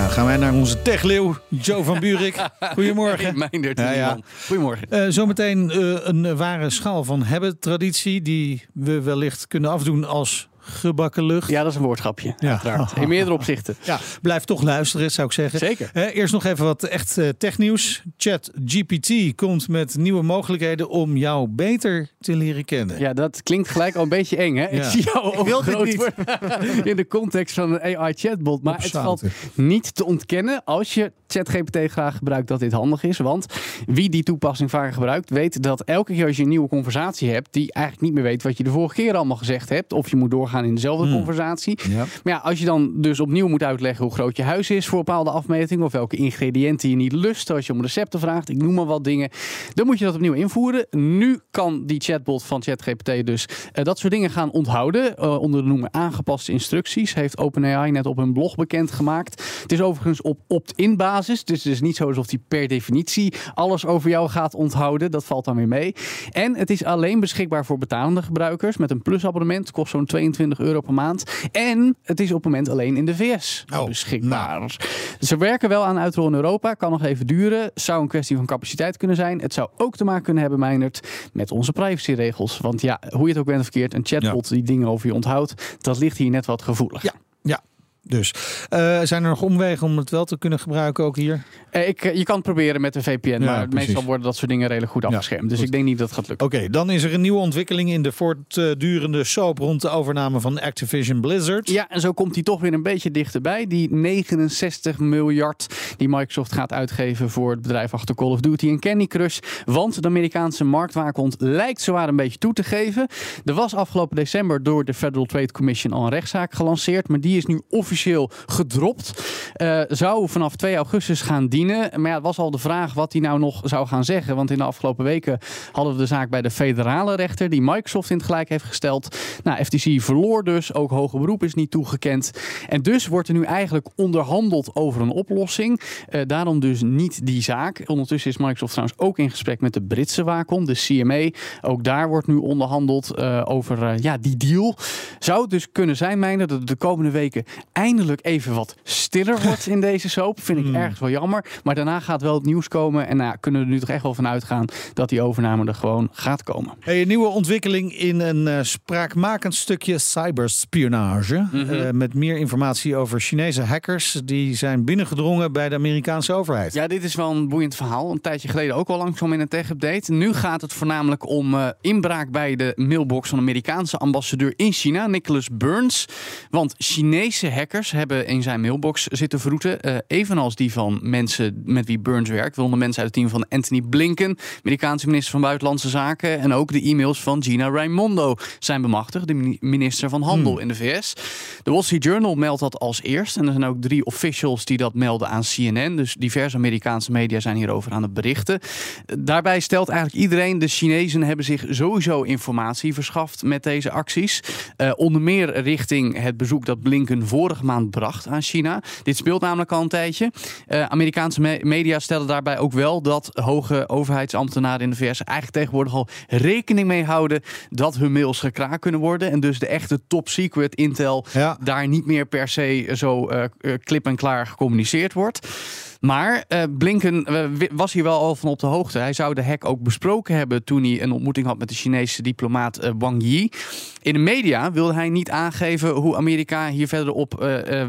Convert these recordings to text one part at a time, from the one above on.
Nou, gaan wij naar onze techleeuw, Joe van Buurik. Goedemorgen. Meindert, Ja, ja. Goedemorgen. Eh, zometeen eh, een ware schaal van hebben-traditie die we wellicht kunnen afdoen als gebakken lucht. Ja, dat is een woordschapje. Ja. Uiteraard. In meerdere opzichten. Ja, blijf toch luisteren, zou ik zeggen. Zeker. Eh, eerst nog even wat echt eh, technieuws. Chat GPT komt met nieuwe mogelijkheden om jou beter te leren kennen. Ja, dat klinkt gelijk al een beetje eng, hè? Ja. Ik zie jou ook groot worden in de context van een AI-chatbot. Maar het valt niet te ontkennen als je ChatGPT graag gebruikt dat dit handig is. Want wie die toepassing vaker gebruikt, weet dat elke keer als je een nieuwe conversatie hebt, die eigenlijk niet meer weet wat je de vorige keer allemaal gezegd hebt, of je moet doorgaan in dezelfde Hmm. conversatie. Ja. Maar ja, als je dan dus opnieuw moet uitleggen hoe groot je huis is voor bepaalde afmetingen, of welke ingrediënten je niet lust, als je om recepten vraagt, ik noem maar wat dingen, dan moet je dat opnieuw invoeren. Nu kan die chatbot van ChatGPT dus eh, dat soort dingen gaan onthouden eh, onder de noemer aangepaste instructies. Heeft OpenAI net op hun blog bekendgemaakt. Het is overigens op opt-in basis, dus het is niet zo alsof die per definitie alles over jou gaat onthouden. Dat valt dan weer mee. En het is alleen beschikbaar voor betalende gebruikers met een plusabonnement. Kost zo'n 22 euro per maand. En het is op het moment alleen in de VS Oh, beschikbaar. Ze werken wel aan uitrol in Europa. Kan nog even duren. Zou een kwestie van capaciteit kunnen zijn. Het zou ook te maken kunnen hebben, Meinert, met onze privacyregels. Want ja, hoe je het ook bent of verkeerd, een chatbot die dingen over je onthoudt, dat ligt hier net wat gevoelig. Ja. Ja, dus. Eh, zijn er nog omwegen om het wel te kunnen gebruiken ook hier? Eh, ik, eh, je kan het proberen met een VPN, maar precies. meestal worden dat soort dingen redelijk goed Ja, afgeschermd. dus goed. ik denk niet dat het gaat lukken. Oké, dan is er een nieuwe ontwikkeling in de voortdurende soap rond de overname van Activision Blizzard. Ja, en zo komt hij toch weer een beetje dichterbij. Die 69 miljard die Microsoft gaat uitgeven voor het bedrijf achter Call of Duty en Candy Crush. Want de Amerikaanse marktwaakhond lijkt zowaar een beetje toe te geven. Er was afgelopen december door de Federal Trade Commission al een rechtszaak gelanceerd. Maar die is nu officieel gedropt. Eh, zou vanaf 2 augustus gaan dienen. Maar ja, het was al de vraag wat hij nou nog zou gaan zeggen. Want in de afgelopen weken hadden we de zaak bij de federale rechter. Die Microsoft in het gelijk heeft gesteld. Nou, FTC verloor dus. Ook hoger beroep is niet toegekend. En dus wordt er nu eigenlijk onderhandeld over een oplossing. Eh, daarom dus niet die zaak. Ondertussen is Microsoft trouwens ook in gesprek met de Britse waakhond, de CMA. Ook daar wordt nu onderhandeld eh, over ja, die deal. Zou het dus kunnen zijn, mijne, dat de komende weken eindelijk even wat stiller wordt in deze soap. Vind ik ergens wel jammer. Maar daarna gaat wel het nieuws komen. En nou, ja, kunnen we er nu toch echt wel van uitgaan dat die overname er gewoon gaat komen. Hey, een nieuwe ontwikkeling in een eh, spraakmakend stukje cyberspionage. Mhm. Eh, met meer informatie over Chinese hackers die zijn binnengedrongen bij de Amerikaanse overheid. Ja, dit is wel een boeiend verhaal. Een tijdje geleden ook al langzaam in een tech-update. Nu gaat het voornamelijk om eh, inbraak bij de mailbox van de Amerikaanse ambassadeur in China, Nicholas Burns. Want Chinese hackers hebben in zijn mailbox zitten vroeten. eh, evenals die van mensen met wie Burns werkt. Waaronder mensen uit het team van Anthony Blinken, Amerikaanse minister van Buitenlandse Zaken. En ook de e-mails van Gina Raimondo zijn bemachtigd, de mini- minister van Handel in de VS. De Wall Street Journal meldt dat als eerst. En er zijn ook drie officials die dat melden aan CNN. Dus diverse Amerikaanse media zijn hierover aan het berichten. Daarbij stelt eigenlijk iedereen, de Chinezen hebben zich sowieso informatie verschaft met deze acties. Eh, onder meer richting het bezoek dat Blinken vorige maand bracht aan China. Dit speelt namelijk al een tijdje. Eh, Amerikaanse me- media stellen daarbij ook wel dat hoge overheidsambtenaren in de VS eigenlijk tegenwoordig al rekening mee houden dat hun mails gekraakt kunnen worden. En dus de echte top secret intel Ja. daar niet meer per se zo eh, klip en klaar gecommuniceerd wordt. Maar eh, Blinken eh, was hier wel al van op de hoogte. Hij zou de hack ook besproken hebben toen hij een ontmoeting had met de Chinese diplomaat eh, Wang Yi. In de media wilde hij niet aangeven hoe Amerika hier verder op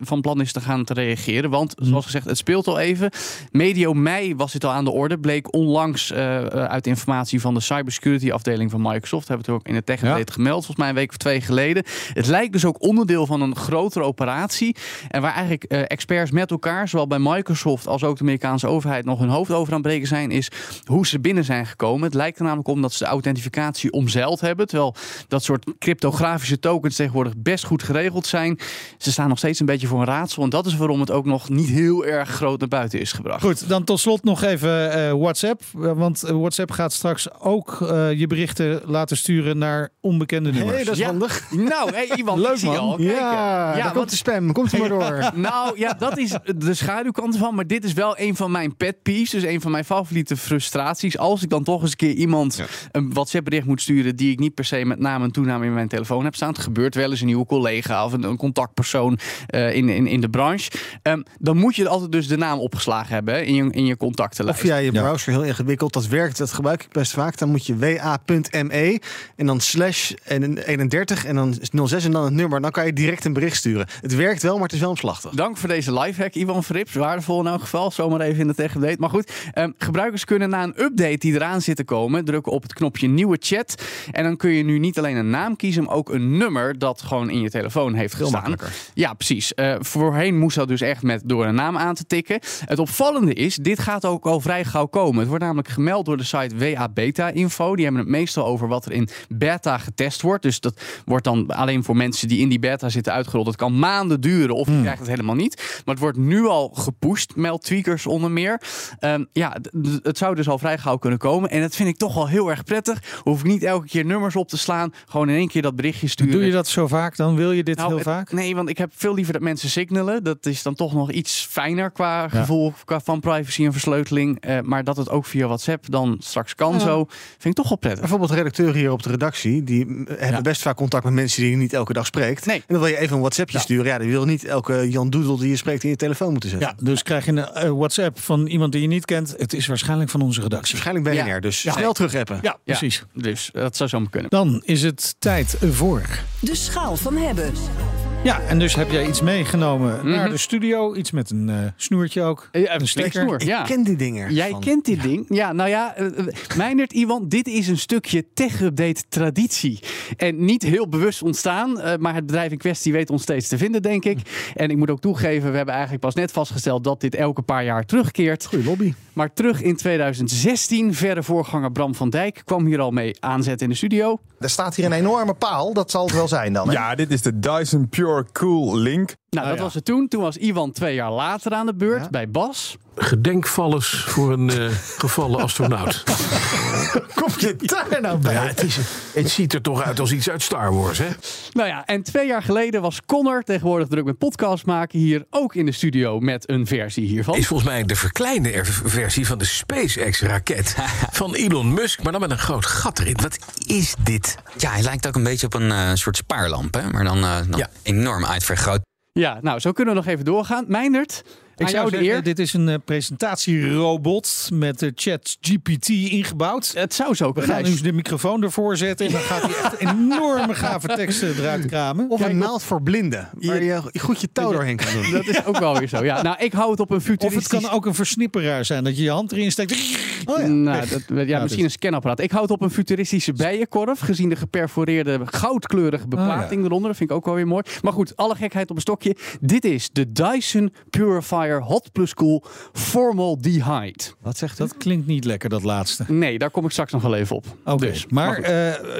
van plan is te gaan te reageren. Want zoals gezegd, het speelt al even. Medio mei was dit al aan de orde. Bleek onlangs uit informatie van de cybersecurity afdeling van Microsoft. Hebben we het ook in de tech Ja. gemeld, volgens mij een week of twee geleden. Het lijkt dus ook onderdeel van een grotere operatie. En waar eigenlijk experts met elkaar, zowel bij Microsoft als ook de Amerikaanse overheid nog hun hoofd over aan breken zijn, is hoe ze binnen zijn gekomen. Het lijkt er namelijk om dat ze de authentificatie omzeild hebben. Terwijl dat soort cryptografische tokens tegenwoordig best goed geregeld zijn. Ze staan nog steeds een beetje voor een raadsel. En dat is waarom het ook nog niet heel erg groot naar buiten is gebracht. Goed, dan tot slot nog even uh, WhatsApp. Want WhatsApp gaat straks ook uh, je berichten laten sturen naar onbekende nummers. Hey, dat is Ja. handig. Nou, hey, Ivan, Leuk, man. al. Kijken. Ja, daar want- komt de spam. Komt er maar door. Nou ja, dat is de schaduwkant ervan. Maar dit is wel een van mijn pet peeves. Dus een van mijn favoriete frustraties. Als ik dan toch eens een keer iemand een WhatsApp bericht moet sturen... die ik niet per se met naam en toename in mijn telefoon heb staan. Het gebeurt wel eens een nieuwe collega of een, een contactpersoon eh, in, in, in de branche. Ehm, dan moet je altijd dus de naam opgeslagen hebben hè, in, je, in je contactenlijst. Of via je Ja. browser heel ingewikkeld. Dat werkt, dat gebruik ik best vaak. Dan moet je wa.me en dan slash en 31 en dan 06 en dan het nummer. Dan kan je direct een bericht sturen. Het werkt wel, maar het is wel omslachtig. Dank voor deze lifehack, Ivan Verrips. Waardevol in elk geval. Zomaar even in de tech update. Maar goed, ehm, gebruikers kunnen na een update die eraan zit te komen... drukken op het knopje nieuwe chat. En dan kun je nu niet alleen een naam kiezen... maar ook een nummer dat gewoon in je telefoon heeft Veel gestaan. Ja, precies. Eh, voorheen moest dat dus echt met door een naam aan te tikken. Het opvallende is, dit gaat ook al vrij gauw komen. Het wordt namelijk gemeld door de site WA Beta Info. Die hebben het meestal over wat er in beta getest wordt. Dus dat wordt dan alleen voor mensen die in die beta zitten uitgerold. Het kan maanden duren of je krijgt het helemaal niet. Maar het wordt nu al gepusht, meldt tweakers onder meer. Ehm, ja, het zou dus al vrij gauw kunnen komen. En dat vind ik toch wel heel erg prettig. Hoef ik niet elke keer nummers op te slaan. Gewoon in één keer dat berichtje sturen. Doe je dat zo vaak dan? Wil je dit Nou, heel het- vaak? Nee, want ik heb veel liever dat mensen signalen. Dat is dan toch nog iets fijner qua gevoel qua van privacy en versleuteling. Eh, maar dat het ook via WhatsApp dan straks kan zo, vind ik toch wel prettig. Bijvoorbeeld redacteur hier op de redactie. Die hebben Ja. best vaak contact met mensen die je niet elke dag spreekt. Nee. En dan wil je even een WhatsAppje sturen. Ja, die wil niet elke Jan Doedel die je spreekt in je telefoon moeten zetten. Ja, dus krijg je een eh, WhatsApp van iemand die je niet kent. Het is waarschijnlijk van onze redactie. Waarschijnlijk BNR. Ja. Dus Ja. snel terugappen. Ja, precies. Dus dat zou zo kunnen. Dan is het tijd voor. De schaal van hebben. Ja, en dus heb jij iets meegenomen naar Mhm. de studio. Iets met een eh, snoertje ook. Eh, een stekker. snoer, ja. Ik ken die dingen. Jij van- kent dit ding. Ja, nou ja, uh, Meindert, Iwan, dit is een stukje tech-update traditie. En niet heel bewust ontstaan, eh, maar het bedrijf in kwestie weet ons steeds te vinden, denk ik. En ik moet ook toegeven, we hebben eigenlijk pas net vastgesteld dat dit elke paar jaar terugkeert. Goeie lobby. Maar terug in 2016, verre voorganger Bram van Dijk kwam hier al mee aanzetten in de studio. Er staat hier een enorme paal. Dat zal het wel zijn dan. Hè? Ja, dit is de Dyson Pure Cool Link. Nou, dat ja. was het toen. Toen was Iwan twee jaar later aan de beurt Ja. bij Bas. Gedenkvallers voor een eh, gevallen astronaut. Kom je daar nou bij? Ja, het, is, het ziet er toch uit als iets uit Star Wars, hè? Nou ja, en twee jaar geleden was Connor, tegenwoordig druk met podcast maken, hier ook in de studio met een versie hiervan. Is volgens mij de verkleinde er- versie van de SpaceX-raket van Elon Musk, maar dan met een groot gat erin. Wat is dit? Ja, hij lijkt ook een beetje op een eh, soort spaarlamp, hè? maar dan, eh, dan Ja. enorm uitvergroot. Ja, nou, zo kunnen we nog even doorgaan. Meindert, Ik zou de eer. dit is een eh, presentatierobot met de chat GPT ingebouwd. Het zou zo We kunnen. gaan nu de microfoon ervoor zetten en dan gaat hij echt enorme gave teksten eruit kramen. Of een naald voor blinden. Waar je goed je touw doorheen kan doen. Dat is ook wel weer zo. Ja, nou, ik hou het op een Of het futuristisch... kan ook een versnipperaar zijn, dat je je hand erin steekt. Oh ja. Nou, dat, ja, Ja, misschien een scanapparaat. Ik hou het op een futuristische bijenkorf. Gezien de geperforeerde goudkleurige beplating eronder. Dat vind ik ook wel weer mooi. Maar goed, alle gekheid op een stokje. Dit is de Dyson Purifier Hot Plus Cool Formaldehyde. Wat zegt u? Dat klinkt niet lekker, dat laatste. Nee, daar kom ik straks nog wel even op. Oké, Dus, maar, goed. eh,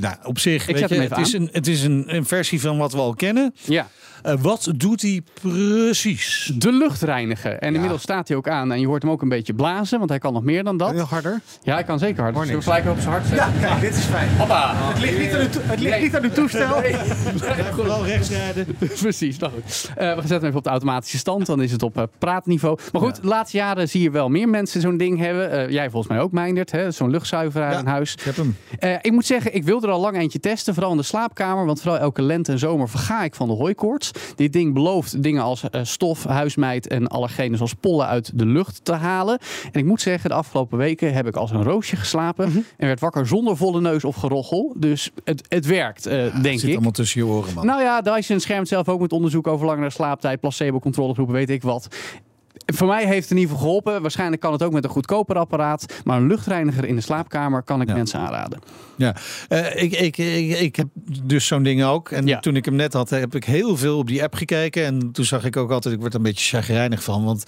nou, op zich, Ik weet zet je, hem het even is, een, het is een, een versie van wat we al kennen. ja. Eh, wat doet hij precies? De lucht reinigen. En inmiddels staat hij ook aan. En je hoort hem ook een beetje blazen, want hij kan nog meer dan dat. Heel harder. Ja, hij kan zeker hard. Hoor Zullen we niks. gelijk op zijn hart zetten? Kijk, dit is fijn. Hoppa. Het ligt niet aan het ligt niet aan uw toestel. Vooral rechts rijden. Precies, nou goed. Eh, we zetten hem even op de automatische stand, dan is het op praatniveau. Maar goed, de laatste jaren zie je wel meer mensen zo'n ding hebben. Eh, jij volgens mij ook, Meindert, hè? zo'n luchtzuiveraar in huis. Ik heb hem. Eh, ik moet zeggen, ik wil er al lang eentje testen, vooral in de slaapkamer. Want vooral elke lente en zomer verga ik van de hooikoorts. Dit ding belooft dingen als eh, stof, huismeid en allergenen zoals pollen uit de lucht te halen. En ik moet zeggen, de afgelopen weken heb ik als een roosje geslapen. En werd wakker zonder volle neus of gerochel. Dus het, het werkt, eh, denk Zit ik. allemaal tussen je oren, man. Nou ja, Dyson schermt zelf ook met onderzoek over langere slaaptijd, placebo-controlegroepen, weet ik wat. Voor mij heeft het in ieder geval geholpen. Waarschijnlijk kan het ook met een goedkoper apparaat. Maar een luchtreiniger in de slaapkamer kan ik Ja. mensen aanraden. Ja, Eh, ik, ik, ik, ik heb dus zo'n ding ook. En Ja. toen ik hem net had, heb ik heel veel op die app gekeken. En toen zag ik ook altijd, ik word er een beetje chagrijnig van. Want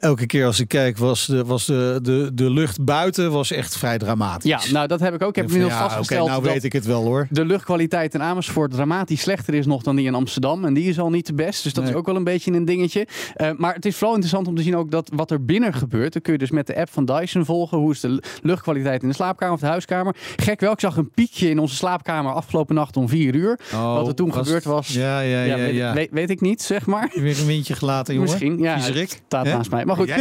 elke keer als ik kijk, was de, was de, de, de lucht buiten was echt vrij dramatisch. Ja, nou dat heb ik ook. Ik heb inmiddels ja, vastgesteld nou dat weet ik het wel hoor. de luchtkwaliteit in Amersfoort dramatisch slechter is nog dan die in Amsterdam. En die is al niet de best. Dus dat Nee. is ook wel een beetje een dingetje. Eh, maar het is vooral interessant om te zien ook dat wat er binnen gebeurt. Dan kun je dus met de app van Dyson volgen. Hoe is de luchtkwaliteit in de slaapkamer of de huiskamer. Gek wel, ik zag een piekje in onze slaapkamer afgelopen nacht om vier uur. wat er toen Oh, was- gebeurd was, Ja, ja, ja. weet, ja. Weet, weet ik niet, zeg maar. Weer een windje gelaten, jongen. Misschien, ja. Het staat naast mij. Maar goed, Jij,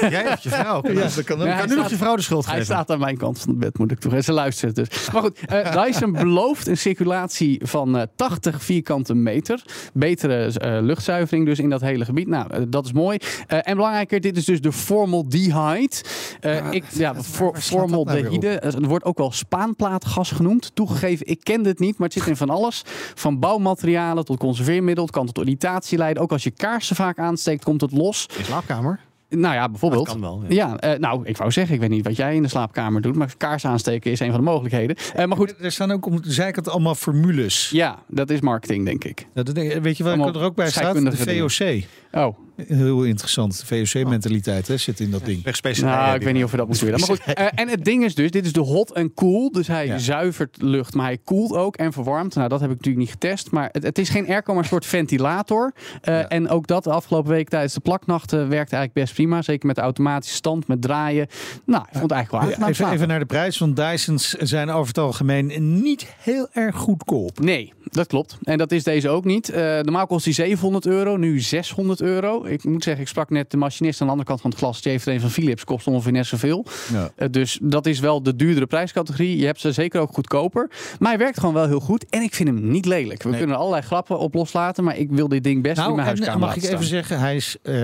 jij, jij hebt je vrouw. Ja, dat kan. Ja, hij nu nog je vrouw de schuld Hij geven. staat aan mijn kant van het bed, moet ik toegeven. Ze luistert dus. Maar goed, eh, Dyson belooft een circulatie van eh, 80 vierkante meter. Betere eh, luchtzuivering dus in dat hele gebied. Nou, eh, dat is mooi. Eh, en belangrijker, dit is dus de formaldehyde. Eh ik, ja, for, nou formaldehyde. Eh, Het wordt ook wel spaanplaatgas genoemd. Toegegeven, ik kende het niet, maar het zit in van alles. Van bouwmaterialen tot conserveermiddel. Het kan tot irritatie leiden. Ook als je kaarsen vaak aansteekt, komt het los. In slaapkamer? Nou ja, bijvoorbeeld. Dat kan wel, ja. Ja, eh, nou, ik wou zeggen, ik weet niet wat jij in de slaapkamer doet, maar kaars aansteken is een van de mogelijkheden. Eh, maar goed, Er staan ook om de zijkant allemaal formules. ja, dat is marketing, denk ik. Ja, dat denk ik- weet je wat Allemaal er ook bij staat? De. VOC. Oh, Heel interessant. De VOC-mentaliteit hè, zit in dat ding. Nou, ik weet niet of we dat moeten willen. Maar goed, eh, en het ding is dus, dit is de hot en cool. Dus hij Ja. zuivert lucht, maar hij koelt ook en verwarmt. Nou, dat heb ik natuurlijk niet getest. Maar het, het is geen airco, maar een soort ventilator. Eh, En ook dat de afgelopen week tijdens de plaknachten werkte eigenlijk best prima. Zeker met de automatische stand, met draaien. Nou, ik vond het eigenlijk wel aangenaam Even, slapen. even naar de prijs. Want Dysons zijn over het algemeen niet heel erg goedkoop. Nee, dat klopt. En dat is deze ook niet. Eh, normaal kost die 700 euro, nu 600 euro. Ik moet zeggen, ik sprak net de machinist aan de andere kant van het glas. Die heeft er een van Philips, kost ongeveer net zoveel. Ja. Eh, dus dat is wel de duurdere prijscategorie. Je hebt ze zeker ook goedkoper. Maar hij werkt gewoon wel heel goed. En ik vind hem niet lelijk. We kunnen er allerlei grappen op loslaten. Maar ik wil dit ding best in Nou, mijn en, huiskamer mag ik even staan. zeggen, hij is eh,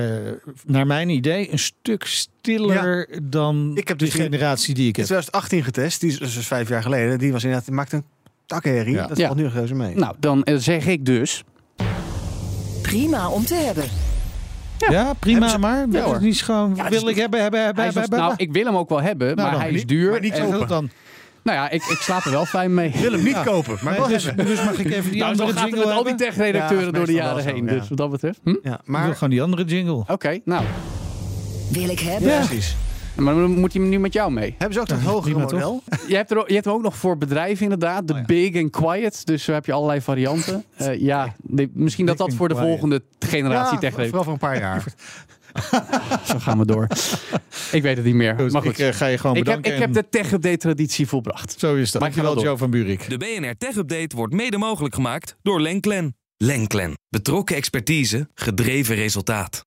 naar mijn idee een stuk stiller dan Ik heb de dus in- generatie die ik In heb. 2018 getest, die is dus vijf jaar geleden. Die was inderdaad, die maakte een takkenherrie. Ja. Dat Ja. valt nu reuze mee. Nou, dan eh, zeg ik dus... Prima om te hebben. Ja, prima, ze- maar Ja, is niet gewoon Ja, wil is- ik hebben, hebben, hebben, hebben, nou, ik wil hem ook wel hebben, Nou, maar dan hij is duur. maar niet kopen. Goed dan. nou ja, ik, ik slaap er wel fijn mee. wil hem niet kopen, maar Nee, wel dus, dus mag ik even die Nou, zo andere gaat het jingle met al die tech-redacteuren Ja, door de jaren zo, heen. ja. Dus wat dat betreft. Hm? Ja, Ik wil maar gewoon die andere jingle. Oké, nou. Wil ik hebben. ja, precies. Maar dan moet hij nu met jou mee. Hebben ze ook dat hogere model? Je hebt, er, ook- je hebt hem ook nog voor bedrijven inderdaad. De Oh ja. Big and Quiet. Dus zo heb je allerlei varianten. Eh, ja, de- misschien dat Big dat voor de Quiet. volgende generatie Ja, tech vooral voor een paar jaar. Zo gaan we door. ik weet het niet meer. Goed, maar goed. ik eh, ga je gewoon Ik heb, bedanken. ik heb de tech-update-traditie volbracht. Zo is dat. Dankjewel, wel door. Joe van Buurik. De BNR Tech Update wordt mede mogelijk gemaakt door Lenklen. Lenklen. Betrokken expertise, gedreven resultaat.